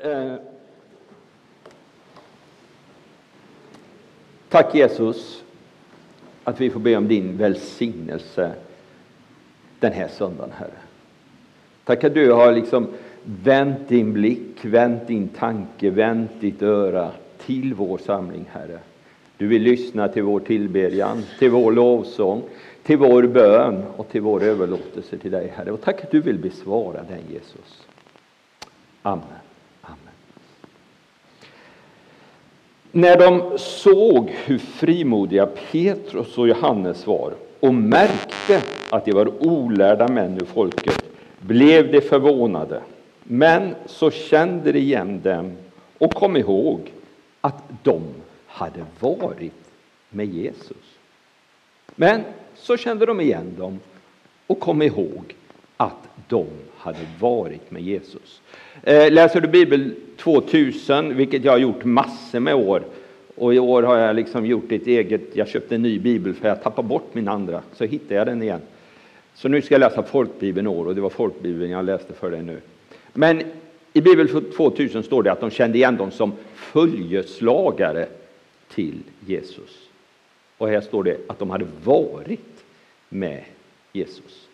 Eh, tack Jesus att vi får be om din välsignelse den här söndagen, Herre. Tack att du har liksom vänt din blick, vänt din tanke, vänt ditt öra till vår samling, Herre. Du vill lyssna till vår tillbedjan, till vår lovsång, till vår bön och till vår överlåtelse till dig, Herre. Och tack att du vill besvara den, Jesus. Amen. När de såg hur frimodiga Petrus och Johannes var och märkte att de var olärda män ur folket blev de förvånade. Men så kände de igen dem och kom ihåg att de hade varit med Jesus. Men så kände de igen dem och kom ihåg att de hade varit med Jesus. Eh, läser du Bibeln? 2000, vilket jag har gjort massor med år, och i år har jag liksom gjort ett eget, jag köpte en ny bibel för jag tappade bort min andra, så hittade jag den igen. Så nu ska jag läsa folkbibeln i år och det var folkbibeln jag läste för dig nu. Men i Bibel 2000 står det att de kände igen dem som följeslagare till Jesus. Och här står det att de hade varit med Jesus.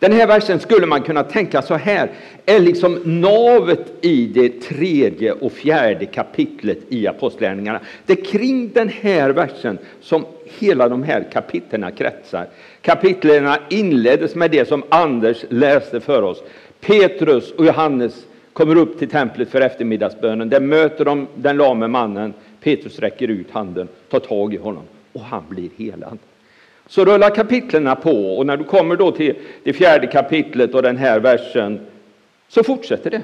Den här versen skulle man kunna tänka så här, är liksom navet i det tredje och fjärde kapitlet i Apostlagärningarna. Det är kring den här versen som hela de här kapitlerna kretsar. Kapitlerna inleddes med det som Anders läste för oss. Petrus och Johannes kommer upp till templet för eftermiddagsbönen. Där möter de den lame mannen. Petrus räcker ut handen, tar tag i honom och han blir helad. Så rullar kapitlerna på och när du kommer då till det fjärde kapitlet och den här versen så fortsätter det.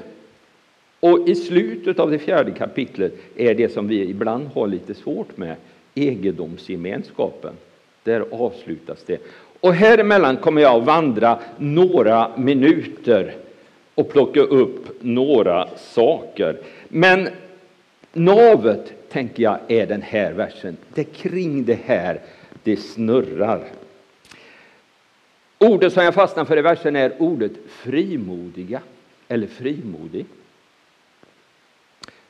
Och i slutet av det fjärde kapitlet är det som vi ibland har lite svårt med, egendomsgemenskapen. Där avslutas det. Och här emellan kommer jag att vandra några minuter och plocka upp några saker. Men navet, tänker jag, är den här versen. Det är kring det här det snurrar. Ordet som jag fastnar för i versen är ordet frimodiga eller frimodig.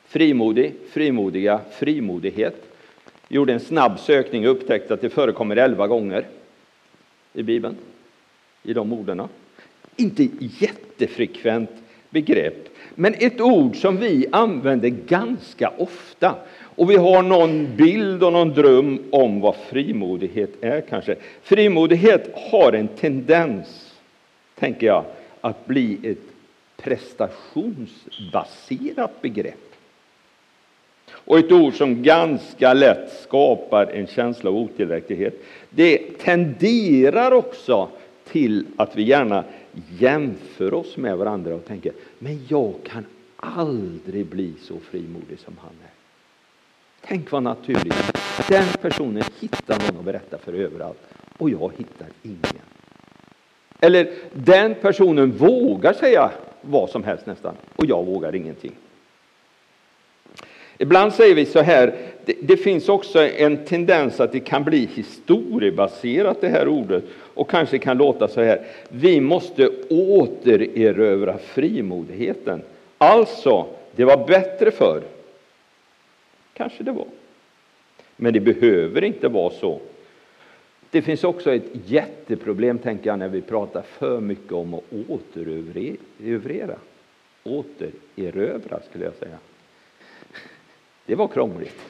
Frimodig, frimodiga, frimodighet. Jag Gjorde en snabb sökning och upptäckte att det förekommer elva gånger i Bibeln, i de orden. Inte jättefrekvent begrepp, men ett ord som vi använder ganska ofta och vi har någon bild och någon dröm om vad frimodighet är kanske. Frimodighet har en tendens, tänker jag, att bli ett prestationsbaserat begrepp. Och ett ord som ganska lätt skapar en känsla av otillräcklighet. Det tenderar också till att vi gärna jämför oss med varandra och tänker, men jag kan aldrig bli så frimodig som han är. Tänk vad naturligt. Den personen hittar någon att berätta för överallt och jag hittar ingen. Eller den personen vågar säga vad som helst nästan och jag vågar ingenting. Ibland säger vi så här, det, det, finns också en tendens att det kan bli historiebaserat det här ordet och kanske kan låta så här, vi måste återerövra frimodigheten. Alltså, det var bättre förr Kanske det var. Men det behöver inte vara så. Det finns också ett jätteproblem, tänker jag, när vi pratar för mycket om att återerövra. Återerövra, skulle jag säga. Det var krångligt.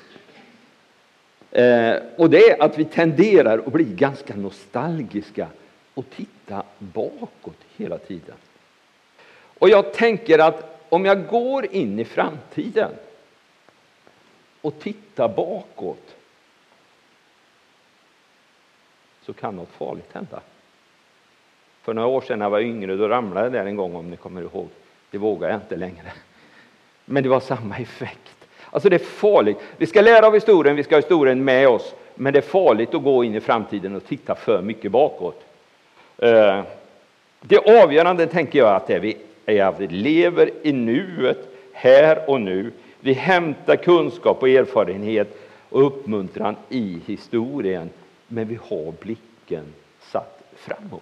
Eh, och det är att vi tenderar att bli ganska nostalgiska och titta bakåt hela tiden. Och jag tänker att om jag går in i framtiden och titta bakåt så kan något farligt hända. För några år sedan när jag var yngre då ramlade jag där en gång om ni kommer ihåg. Det vågar jag inte längre. Men det var samma effekt. Alltså det är farligt. Vi ska lära av historien, vi ska ha historien med oss. Men det är farligt att gå in i framtiden och titta för mycket bakåt. Eh, det avgörande tänker jag att det är att vi lever i nuet, här och nu. Vi hämtar kunskap och erfarenhet och uppmuntran i historien, men vi har blicken satt framåt.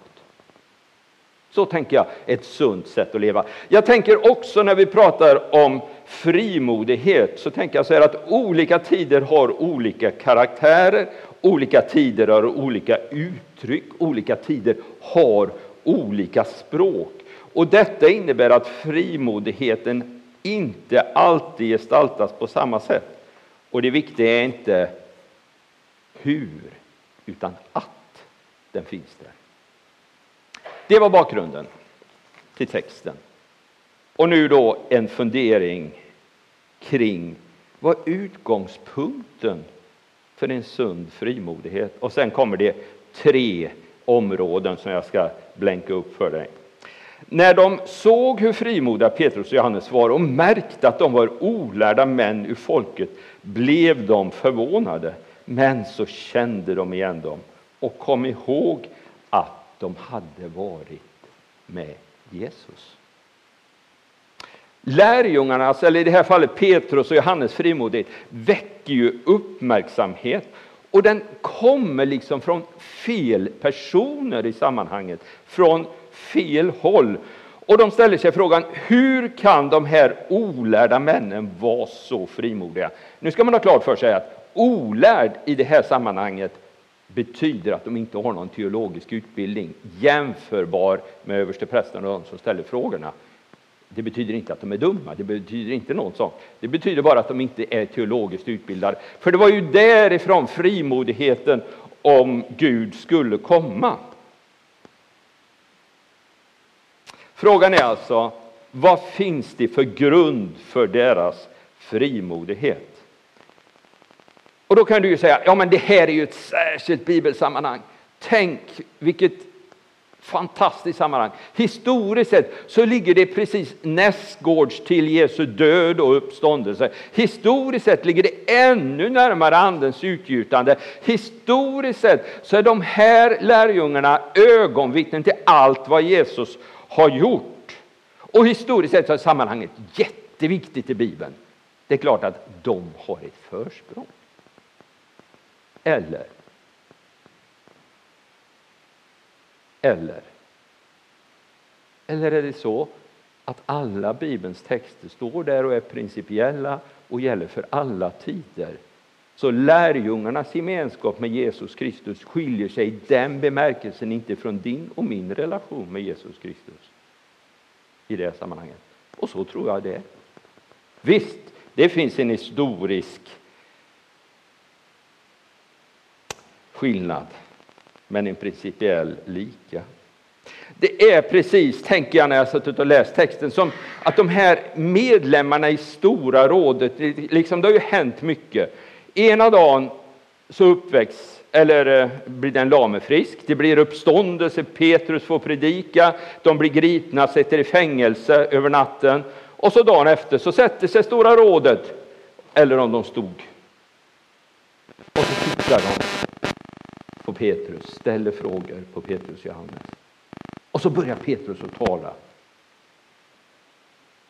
Så tänker jag, ett sunt sätt att leva. Jag tänker också när vi pratar om frimodighet, så tänker jag så här att olika tider har olika karaktärer, olika tider har olika uttryck, olika tider har olika språk. Och detta innebär att frimodigheten inte alltid gestaltas på samma sätt. Och det viktiga är inte hur, utan att den finns där. Det var bakgrunden till texten. Och nu då en fundering kring vad utgångspunkten för en sund frimodighet. Och sen kommer det tre områden som jag ska blänka upp för dig. När de såg hur frimodiga Petrus och Johannes var och märkte att de var olärda män ur folket blev de förvånade. Men så kände de igen dem och kom ihåg att de hade varit med Jesus. Lärjungarnas, eller i det här fallet Petrus och Johannes frimodighet, väcker ju uppmärksamhet. Och den kommer liksom från fel personer i sammanhanget, från fel håll. Och de ställer sig frågan, hur kan de här olärda männen vara så frimodiga? Nu ska man ha klart för sig att olärd i det här sammanhanget betyder att de inte har någon teologisk utbildning jämförbar med översteprästen och de som ställer frågorna. Det betyder inte att de är dumma, det betyder inte något sånt. Det betyder bara att de inte är teologiskt utbildade. För det var ju därifrån frimodigheten om Gud skulle komma. Frågan är alltså, vad finns det för grund för deras frimodighet? Och då kan du ju säga, ja men det här är ju ett särskilt bibelsammanhang. Tänk vilket fantastiskt sammanhang. Historiskt sett så ligger det precis nästgårds till Jesu död och uppståndelse. Historiskt sett ligger det ännu närmare Andens utgjutande. Historiskt sett så är de här lärjungarna ögonvittnen till allt vad Jesus har gjort. Och historiskt sett så är sammanhanget jätteviktigt i Bibeln. Det är klart att de har ett försprång. Eller Eller? Eller är det så att alla Bibelns texter står där och är principiella och gäller för alla tider? Så lärjungarnas gemenskap med Jesus Kristus skiljer sig i den bemärkelsen inte från din och min relation med Jesus Kristus i det sammanhanget. Och så tror jag det är. Visst, det finns en historisk skillnad men en principiell lika. Det är precis, tänker jag när jag suttit och läst texten, som att de här medlemmarna i Stora rådet, liksom det har ju hänt mycket. Ena dagen så uppväcks, eller eh, blir den lame frisk, det blir uppståndelse, Petrus får predika, de blir gripna, sätter i fängelse över natten och så dagen efter så sätter sig Stora rådet, eller om de stod, och så tittar de på Petrus, ställer frågor på Petrus och Johannes. Och så börjar Petrus att tala.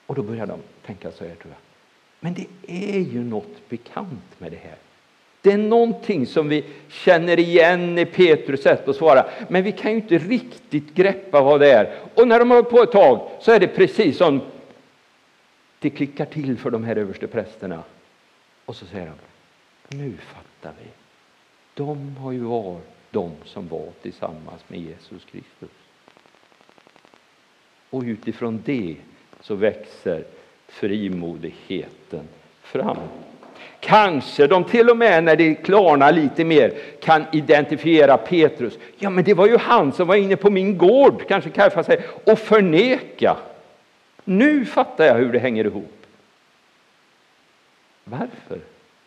Och då börjar de tänka så här, tror jag. Men det är ju något bekant med det här. Det är någonting som vi känner igen i Petrus sätt att svara, men vi kan ju inte riktigt greppa vad det är. Och när de har på ett tag så är det precis som det klickar till för de här översteprästerna. Och så säger de, nu fattar vi. De har ju varit de som var tillsammans med Jesus Kristus. Och utifrån det så växer frimodigheten fram. Kanske de till och med när det klarnar lite mer kan identifiera Petrus. Ja, men det var ju han som var inne på min gård, kanske Kajfa säger, och förneka. Nu fattar jag hur det hänger ihop. Varför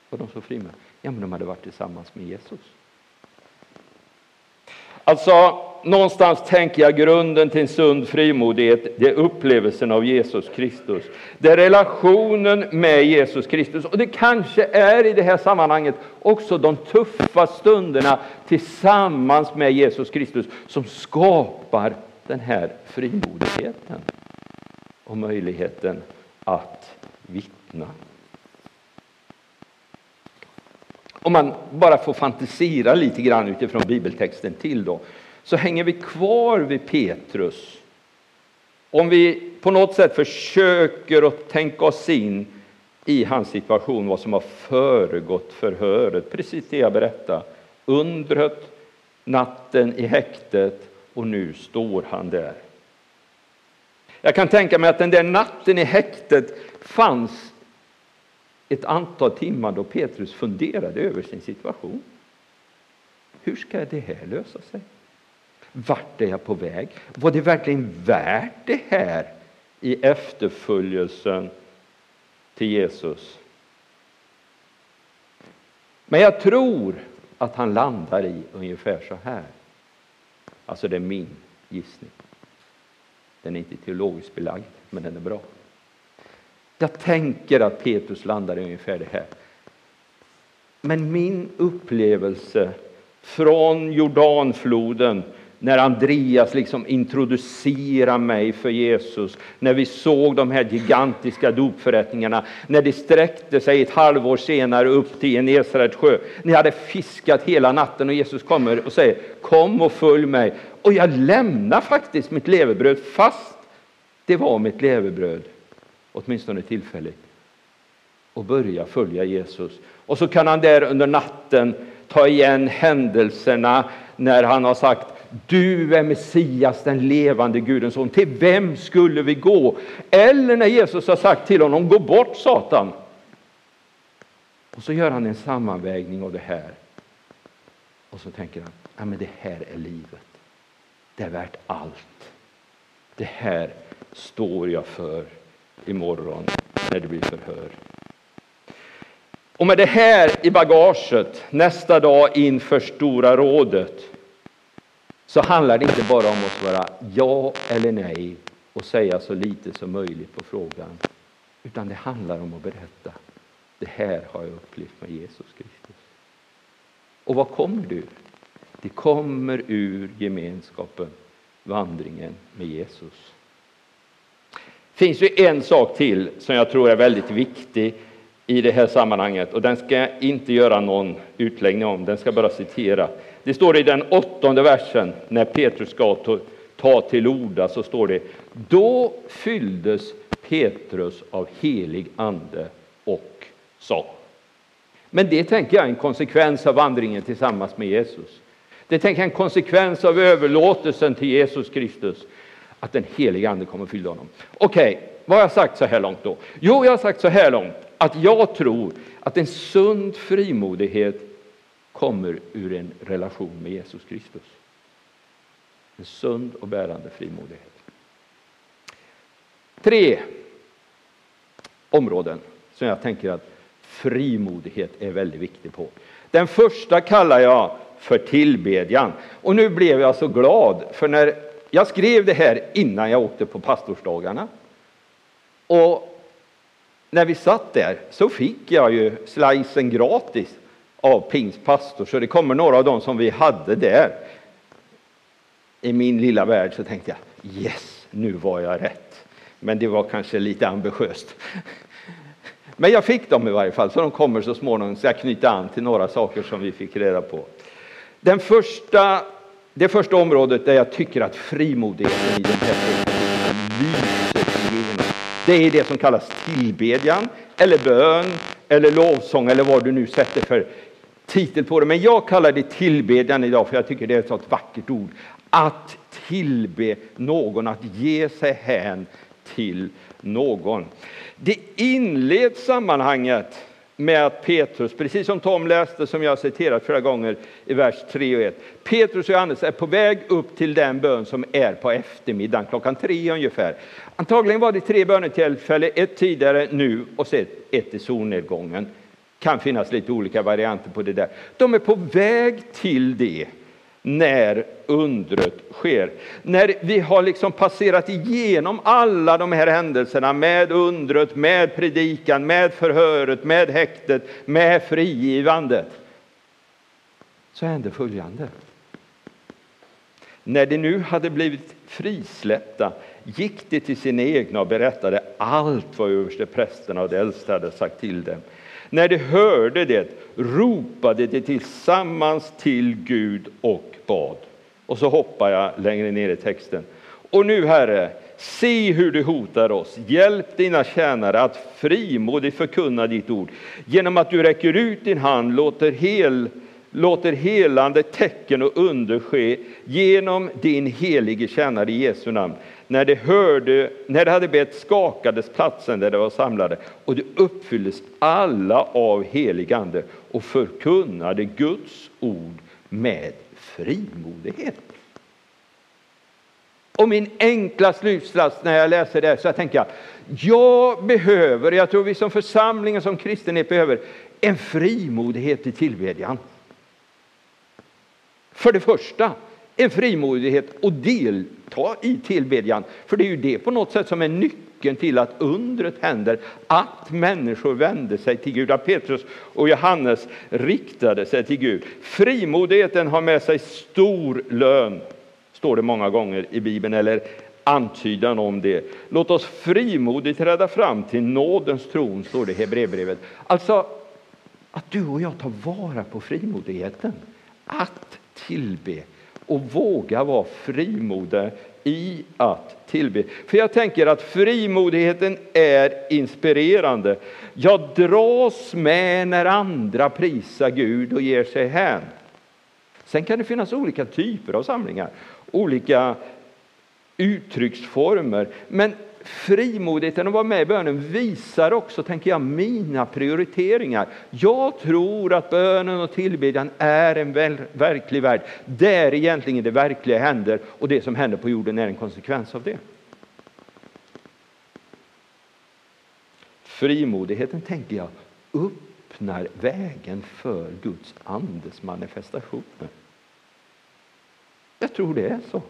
var de så frimodiga? Ja, men de hade varit tillsammans med Jesus. Alltså, någonstans tänker jag grunden till en sund frimodighet, det är upplevelsen av Jesus Kristus. Det är relationen med Jesus Kristus. Och det kanske är i det här sammanhanget också de tuffa stunderna tillsammans med Jesus Kristus som skapar den här frimodigheten och möjligheten att vittna. Om man bara får fantisera lite grann utifrån bibeltexten till då, så hänger vi kvar vid Petrus Om vi på något sätt försöker att tänka oss in i hans situation, vad som har föregått förhöret, precis det jag berättade. Undret, natten i häktet och nu står han där. Jag kan tänka mig att den där natten i häktet fanns ett antal timmar då Petrus funderade över sin situation. Hur ska det här lösa sig? Vart är jag på väg? Var det verkligen värt det här i efterföljelsen till Jesus? Men jag tror att han landar i ungefär så här. Alltså det är min gissning. Den är inte teologiskt belagd, men den är bra. Jag tänker att Petrus landar i ungefär det här. Men min upplevelse från Jordanfloden när Andreas liksom introducerar mig för Jesus, när vi såg de här gigantiska dopförrättningarna, när det sträckte sig ett halvår senare upp till Genesarets sjö. Ni hade fiskat hela natten och Jesus kommer och säger kom och följ mig. Och jag lämnar faktiskt mitt levebröd fast det var mitt levebröd, åtminstone tillfälligt, och börja följa Jesus. Och så kan han där under natten ta igen händelserna när han har sagt du är Messias, den levande Gudens son. Till vem skulle vi gå? Eller när Jesus har sagt till honom, gå bort Satan. Och så gör han en sammanvägning av det här. Och så tänker han, ja, men det här är livet. Det är värt allt. Det här står jag för imorgon när det blir förhör. Och med det här i bagaget nästa dag inför Stora rådet så handlar det inte bara om att svara ja eller nej och säga så lite som möjligt på frågan. Utan det handlar om att berätta. Det här har jag upplevt med Jesus Kristus. Och vad kommer du? Det kommer ur gemenskapen, vandringen med Jesus. Det finns ju en sak till som jag tror är väldigt viktig i det här sammanhanget och den ska jag inte göra någon utläggning om, den ska bara citera. Det står i den åttonde versen när Petrus ska ta till orda så står det Då fylldes Petrus av helig ande och sa. Men det tänker jag är en konsekvens av vandringen tillsammans med Jesus. Det tänker jag är en konsekvens av överlåtelsen till Jesus Kristus. Att den helige ande kommer fylla honom. Okej, okay, vad har jag sagt så här långt då? Jo, jag har sagt så här långt att jag tror att en sund frimodighet kommer ur en relation med Jesus Kristus. En sund och bärande frimodighet. Tre områden som jag tänker att frimodighet är väldigt viktig på. Den första kallar jag för tillbedjan. Och nu blev jag så glad, för när jag skrev det här innan jag åkte på pastorsdagarna. Och när vi satt där så fick jag ju slicen gratis av pingstpastor, så det kommer några av dem som vi hade där. I min lilla värld så tänkte jag yes, nu var jag rätt. Men det var kanske lite ambitiöst. Men jag fick dem i varje fall, så de kommer så småningom. Så jag knyta an till några saker som vi fick reda på. Den första, det första området där jag tycker att frimodigheten i den här lyser igenom, det är det som kallas tillbedjan, eller bön, eller lovsång, eller vad du nu sätter för titel på det, men jag kallar det tillbedjan idag för jag tycker det är ett så vackert ord. Att tillbe någon, att ge sig hän till någon. Det inleds sammanhanget med att Petrus, precis som Tom läste, som jag citerat flera gånger i vers 3 och 1. Petrus och Johannes är på väg upp till den bön som är på eftermiddagen, klockan tre ungefär. Antagligen var det tre bönetillfällen, ett tidigare nu och sen ett i solnedgången kan finnas lite olika varianter på det där. De är på väg till det när undret sker. När vi har liksom passerat igenom alla de här händelserna med undret, med predikan, med förhöret, med häktet, med frigivandet. Så hände följande. När de nu hade blivit frisläppta gick de till sina egna och berättade allt vad översteprästerna och de äldste hade sagt till dem. När de hörde det ropade de tillsammans till Gud och bad. Och så hoppar jag längre ner i texten. Och nu, Herre, Se hur du hotar oss. Hjälp dina tjänare att frimodigt förkunna ditt ord. Genom att du räcker ut din hand låter, hel, låter helande tecken och under ske genom din helige tjänare i Jesu namn. När de, hörde, när de hade bett skakades platsen där de var samlade och de uppfylldes alla av helig ande och förkunnade Guds ord med frimodighet. Och min enkla slutsats när jag läser det så jag tänker jag, jag behöver, jag tror vi som församling och som kristenhet behöver en frimodighet i tillbedjan. För det första, en frimodighet att delta i tillbedjan. För det är ju det på något sätt som är nyckeln till att undret händer, att människor vände sig till Gud, att Petrus och Johannes riktade sig till Gud. Frimodigheten har med sig stor lön står det många gånger i Bibeln, eller antydan om det. Låt oss frimodigt träda fram till nådens tron, står det i Hebreerbrevet. Alltså, att du och jag tar vara på frimodigheten. Att tillbe och våga vara frimodiga i att tillbe. För jag tänker att frimodigheten är inspirerande. Jag dras med när andra prisar Gud och ger sig hän. Sen kan det finnas olika typer av samlingar olika uttrycksformer. Men frimodigheten att vara med i bönen visar också, tänker jag, mina prioriteringar. Jag tror att bönen och tillbedjan är en verklig värld, där egentligen det verkliga händer och det som händer på jorden är en konsekvens av det. Frimodigheten, tänker jag, öppnar vägen för Guds andes manifestationer. Jag tror det är så.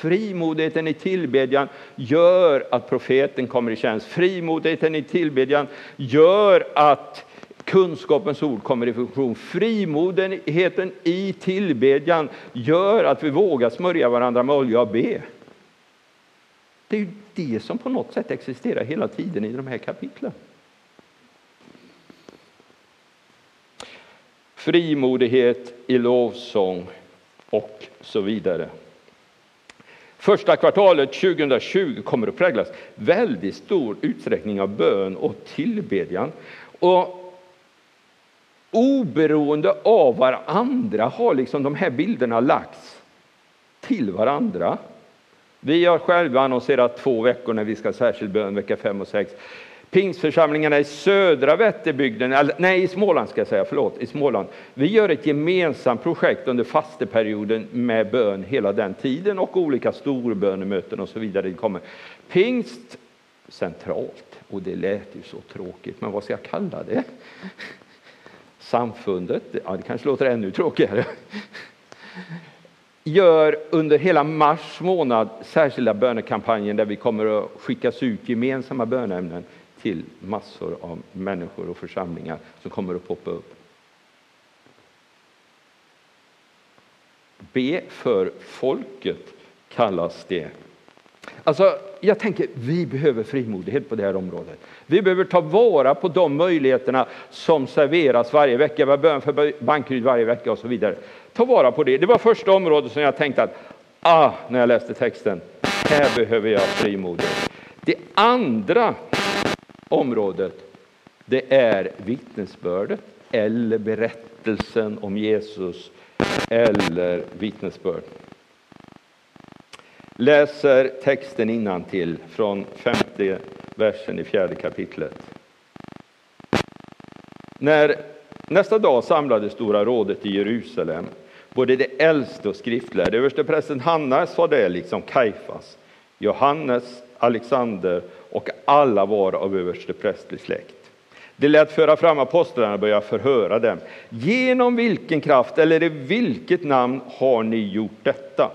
Frimodigheten i tillbedjan gör att profeten kommer i tjänst. Frimodigheten i tillbedjan gör att kunskapens ord kommer i funktion. Frimodigheten i tillbedjan gör att vi vågar smörja varandra med olja och be. Det är ju det som på något sätt existerar hela tiden i de här kapitlen. Frimodighet i lovsång och så vidare. Första kvartalet 2020 kommer att präglas väldigt stor utsträckning av bön och tillbedjan. Och oberoende av varandra har liksom de här bilderna lagts till varandra. Vi har själva annonserat två veckor när vi ska särskild bön, vecka 5 och 6. Pingsförsamlingarna i södra Vätterbygden, eller, nej i Småland ska jag säga, förlåt, i Småland. Vi gör ett gemensamt projekt under fasteperioden med bön hela den tiden och olika storbönemöten och så vidare. Det kommer. Pingst centralt, och det lät ju så tråkigt, men vad ska jag kalla det? Samfundet, ja det kanske låter ännu tråkigare gör under hela mars månad särskilda bönekampanjer där vi kommer att skickas ut gemensamma bönämnen till massor av människor och församlingar som kommer att poppa upp. Be för folket kallas det. Alltså, jag tänker, vi behöver frimodighet på det här området. Vi behöver ta vara på de möjligheterna som serveras varje vecka. Vi har bön för Bankryd varje vecka och så vidare. Ta vara på det. Det var första området som jag tänkte att, ah, när jag läste texten, här behöver jag frimodighet. Det andra området, det är vittnesbördet eller berättelsen om Jesus eller vittnesbörd. Läser texten innan till från femte versen i fjärde kapitlet. När nästa dag samlades Stora rådet i Jerusalem, både de äldste och skriftlärde. Översteprästen Hannas var det, liksom Kajfas, Johannes, Alexander och alla var av översteprästlig släkt. Det lät föra fram apostlarna och börja förhöra dem. Genom vilken kraft eller i vilket namn har ni gjort detta?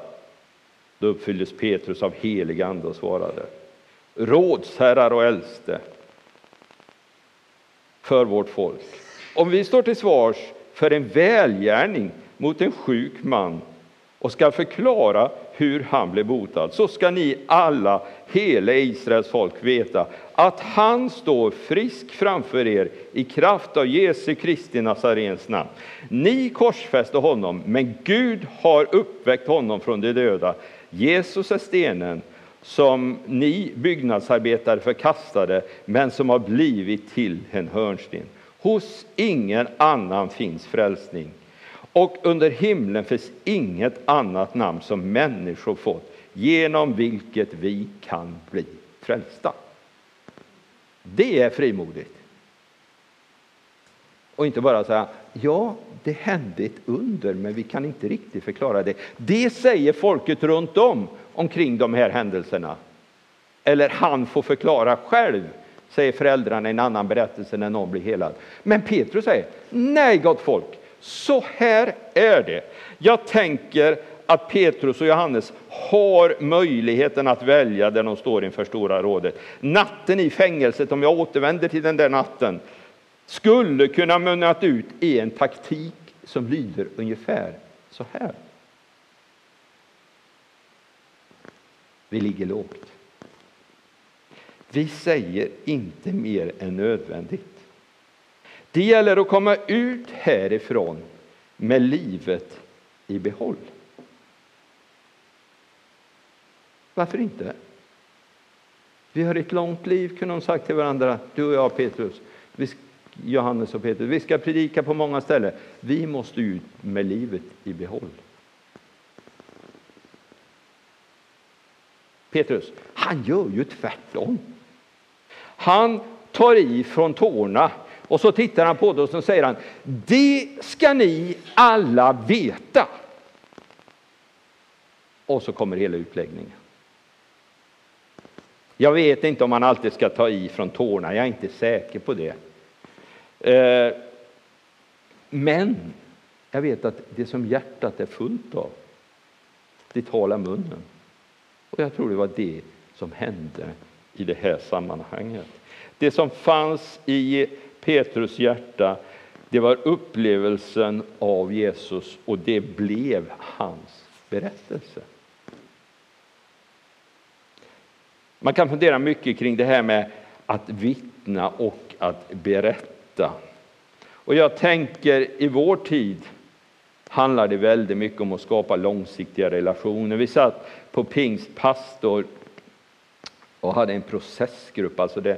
Då uppfylldes Petrus av helig ande och svarade. Rådsherrar och äldste för vårt folk. Om vi står till svars för en välgärning mot en sjuk man och ska förklara hur han blev botad, så ska ni alla, hela Israels folk, veta att han står frisk framför er i kraft av Jesu Kristi Nazarens namn. Ni korsfäste honom, men Gud har uppväckt honom från de döda. Jesus är stenen som ni byggnadsarbetare förkastade, men som har blivit till en hörnsten. Hos ingen annan finns frälsning, och under himlen finns inget annat namn som människor fått, genom vilket vi kan bli frälsta. Det är frimodigt. Och inte bara säga, ja, det hände ett under, men vi kan inte riktigt förklara det. Det säger folket runt om omkring de här händelserna. Eller han får förklara själv, säger föräldrarna i en annan berättelse när någon blir helad. Men Petrus säger, nej gott folk, så här är det. Jag tänker att Petrus och Johannes har möjligheten att välja där de står inför Stora rådet. Natten i fängelset, om jag återvänder till den där natten, skulle kunna munnat ut i en taktik som lyder ungefär så här. Vi ligger lågt. Vi säger inte mer än nödvändigt. Det gäller att komma ut härifrån med livet i behåll. Varför inte? Vi har ett långt liv, kunde de sagt till varandra, du och jag Petrus. Vi, Johannes och Petrus. Vi ska predika på många ställen. Vi måste ut med livet i behåll. Petrus, han gör ju tvärtom. Han tar i från tårna och så tittar han på det och så säger han, det ska ni alla veta. Och så kommer hela utläggningen. Jag vet inte om man alltid ska ta i från tårna, jag är inte säker på det. Eh, men jag vet att det som hjärtat är fullt av, det talar munnen. Och jag tror det var det som hände i det här sammanhanget. Det som fanns i Petrus hjärta, det var upplevelsen av Jesus och det blev hans berättelse. Man kan fundera mycket kring det här med att vittna och att berätta. Och jag tänker i vår tid handlar det väldigt mycket om att skapa långsiktiga relationer. Vi satt på Pingst pastor och hade en processgrupp, alltså det,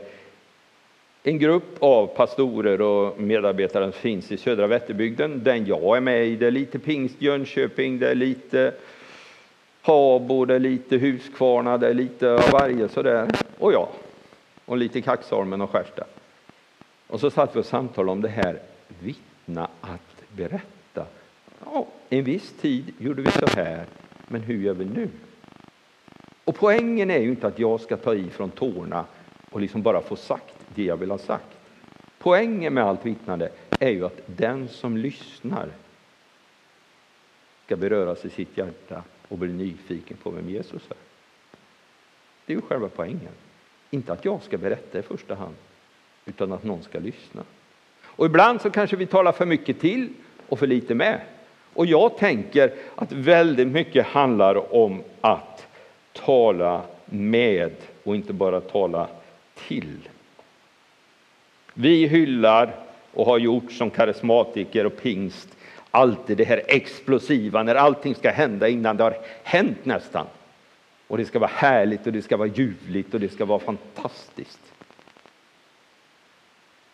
en grupp av pastorer och medarbetare som finns i södra Vätterbygden. Den jag är med i, det är lite Pingst Jönköping, det är lite Habo, det är lite Huskvarna, det är lite av varje sådär. Och jag. Och lite Kaxholmen och Skärstad. Och så satt vi och samtalade om det här vittna att berätta. Ja, en viss tid gjorde vi så här, men hur gör vi nu? Och poängen är ju inte att jag ska ta i från tårna och liksom bara få sagt det jag vill ha sagt. Poängen med allt vittnande är ju att den som lyssnar ska beröras i sitt hjärta och bli nyfiken på vem Jesus är. Det är ju själva poängen. Inte att jag ska berätta i första hand, utan att någon ska lyssna. Och ibland så kanske vi talar för mycket till och för lite med. Och jag tänker att väldigt mycket handlar om att tala med och inte bara tala till. Vi hyllar och har gjort som karismatiker och pingst alltid det här explosiva när allting ska hända innan det har hänt nästan. Och det ska vara härligt och det ska vara ljuvligt och det ska vara fantastiskt.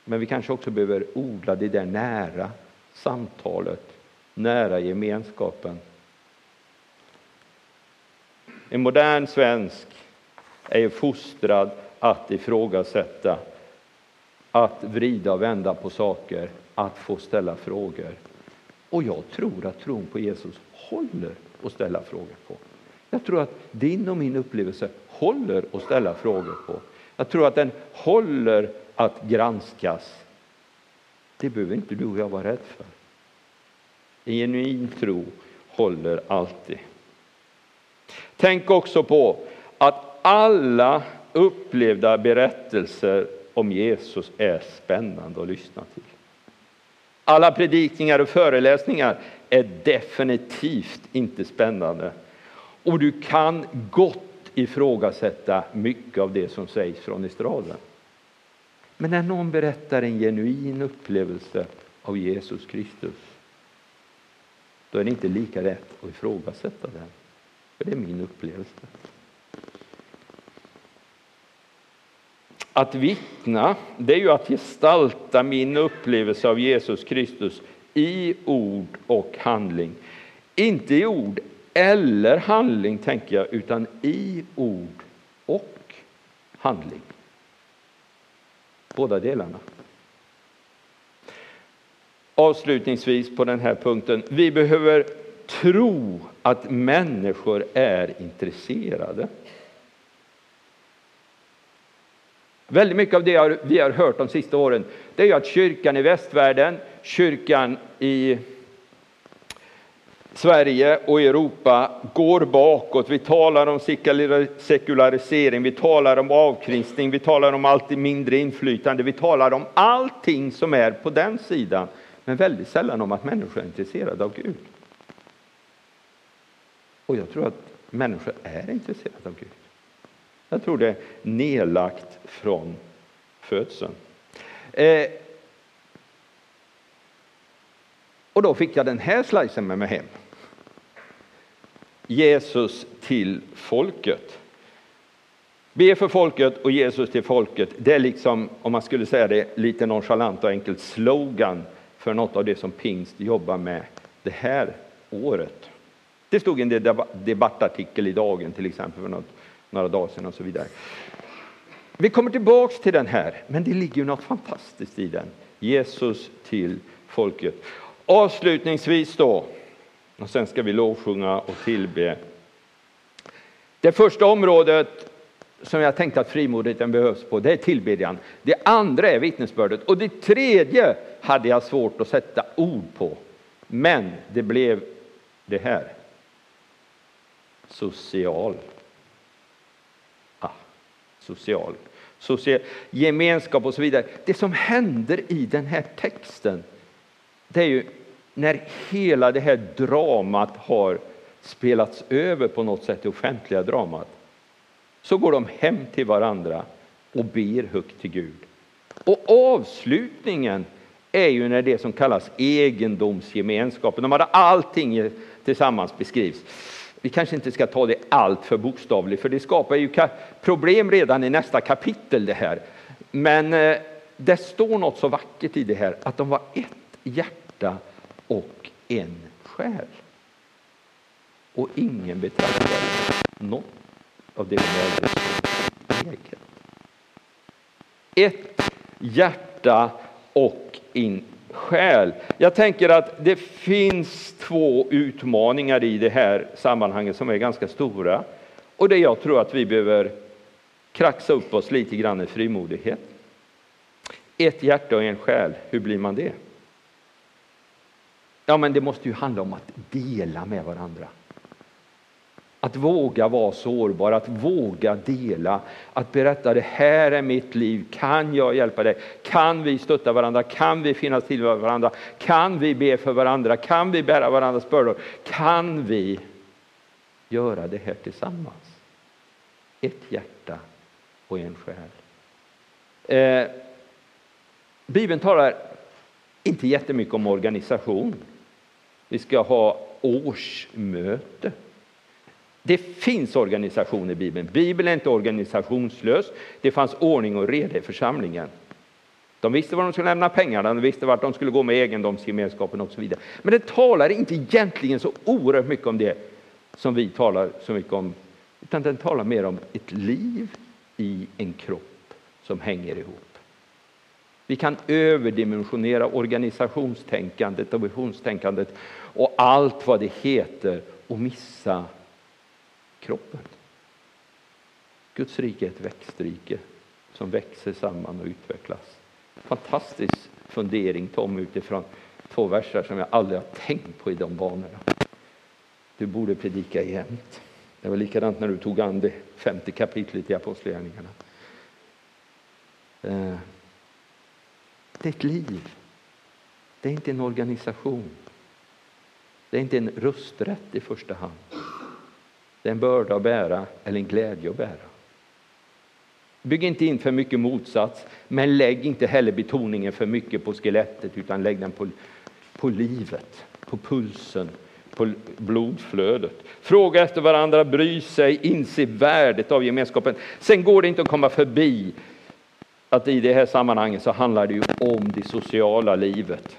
Men vi kanske också behöver odla det där nära samtalet, nära gemenskapen. En modern svensk är fostrad att ifrågasätta, att vrida och vända på saker, att få ställa frågor. Och jag tror att tron på Jesus håller att ställa frågor på. Jag tror att din och min upplevelse håller att ställa frågor på. Jag tror att den håller att granskas. Det behöver inte du och jag vara rädd för. En genuin tro håller alltid. Tänk också på att alla upplevda berättelser om Jesus är spännande att lyssna till. Alla predikningar och föreläsningar är definitivt inte spännande. Och du kan gott ifrågasätta mycket av det som sägs från estraden. Men när någon berättar en genuin upplevelse av Jesus Kristus, då är det inte lika rätt att ifrågasätta den. För det är min upplevelse. Att vittna, det är ju att gestalta min upplevelse av Jesus Kristus i ord och handling. Inte i ord eller handling, tänker jag, utan i ord och handling. Båda delarna. Avslutningsvis på den här punkten. Vi behöver tro att människor är intresserade. Väldigt mycket av det vi har hört de sista åren det är att kyrkan i västvärlden, kyrkan i Sverige och Europa går bakåt. Vi talar om sekularisering, vi talar om avkristning, vi talar om allt mindre inflytande, vi talar om allting som är på den sidan, men väldigt sällan om att människor är intresserade av Gud. Och jag tror att människor är intresserade av Gud. Jag tror det är nedlagt från födseln. Eh, och då fick jag den här slicen med mig hem. Jesus till folket. Be för folket och Jesus till folket. Det är liksom, om man skulle säga det lite nonchalant och enkelt, slogan för något av det som Pingst jobbar med det här året. Det stod en debattartikel i Dagen till exempel för något, några dagar sedan och så vidare. Vi kommer tillbaks till den här, men det ligger ju något fantastiskt i den. Jesus till folket. Avslutningsvis då, och sen ska vi lovsjunga och tillbe. Det första området som jag tänkte att frimodigheten behövs på, det är tillbedjan. Det andra är vittnesbördet. Och det tredje hade jag svårt att sätta ord på. Men det blev det här. Social. Social. social. Gemenskap och så vidare. Det som händer i den här texten, det är ju när hela det här dramat har spelats över på något sätt, det offentliga dramat, så går de hem till varandra och ber högt till Gud. Och avslutningen är ju när det som kallas egendomsgemenskapen, de hade allting tillsammans beskrivs. Vi kanske inte ska ta det allt för bokstavligt, för det skapar ju problem redan i nästa kapitel det här. Men eh, det står något så vackert i det här, att de var ett hjärta och en själ. Och ingen betraktade något av det de ägde som eget. Ett hjärta och en själ. Jag tänker att det finns två utmaningar i det här sammanhanget som är ganska stora. Och det jag tror att vi behöver kraxa upp oss lite grann i frimodighet. Ett hjärta och en själ, hur blir man det? Ja, men det måste ju handla om att dela med varandra. Att våga vara sårbar, att våga dela, att berätta det här är mitt liv, kan jag hjälpa dig? Kan vi stötta varandra? Kan vi finnas till varandra? Kan vi be för varandra? Kan vi bära varandras bördor? Kan vi göra det här tillsammans? Ett hjärta och en själ. Eh, Bibeln talar inte jättemycket om organisation. Vi ska ha årsmöte. Det finns organisation i Bibeln. Bibeln är inte organisationslös. Det fanns ordning och reda i församlingen. De visste var de skulle lämna pengarna, de visste vart de skulle gå med egendomsgemenskapen och så vidare. Men det talar inte egentligen så oerhört mycket om det som vi talar så mycket om, utan den talar mer om ett liv i en kropp som hänger ihop. Vi kan överdimensionera organisationstänkandet och visionstänkandet och allt vad det heter och missa kroppen. Guds rike är ett växtrike som växer samman och utvecklas. Fantastisk fundering Tom utifrån två verser som jag aldrig har tänkt på i de banorna. Du borde predika jämt. Det var likadant när du tog an det femte kapitlet i Apostlagärningarna. Eh, det är ett liv. Det är inte en organisation. Det är inte en rösträtt i första hand. Det är en börda att bära eller en glädje att bära. Bygg inte in för mycket motsats, men lägg inte heller betoningen för mycket på skelettet utan lägg den på, på livet, på pulsen, på blodflödet. Fråga efter varandra, bry sig, inse värdet av gemenskapen. Sen går det inte att komma förbi att i det här sammanhanget så handlar det ju om det sociala livet.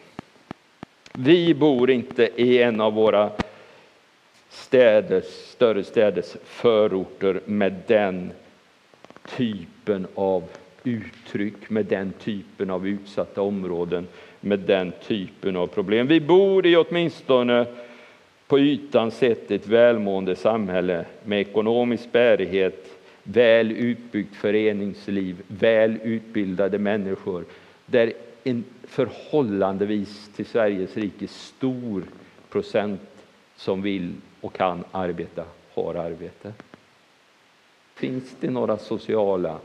Vi bor inte i en av våra städers, större städers förorter med den typen av uttryck, med den typen av utsatta områden, med den typen av problem. Vi bor i åtminstone på ytan sett ett välmående samhälle med ekonomisk bärighet, väl utbyggt föreningsliv, väl utbildade människor, där en förhållandevis till Sveriges rike stor procent som vill och kan arbeta har arbete. Finns det några sociala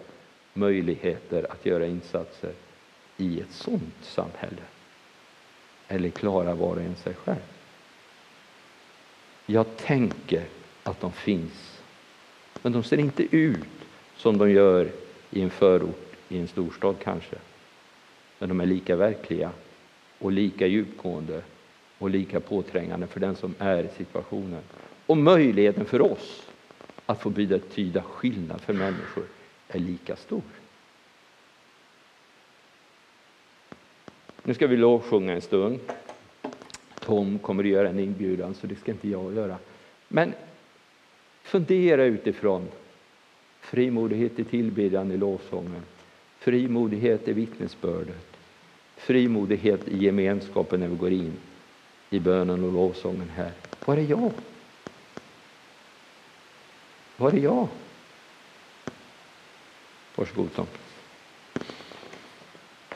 möjligheter att göra insatser i ett sådant samhälle? Eller klarar var och en sig själv? Jag tänker att de finns, men de ser inte ut som de gör i en förort i en storstad kanske. Men de är lika verkliga och lika djupgående och lika påträngande för den som är i situationen. Och möjligheten för oss att få betyda skillnad för människor är lika stor. Nu ska vi lovsjunga en stund. Tom kommer att göra en inbjudan, så det ska inte jag göra. Men fundera utifrån frimodighet i tillbedjan i lovsången, frimodighet i vittnesbördet, frimodighet i gemenskapen när vi går in i bönen och lovsången här. Var är jag? Var är jag? Varsågod Tom.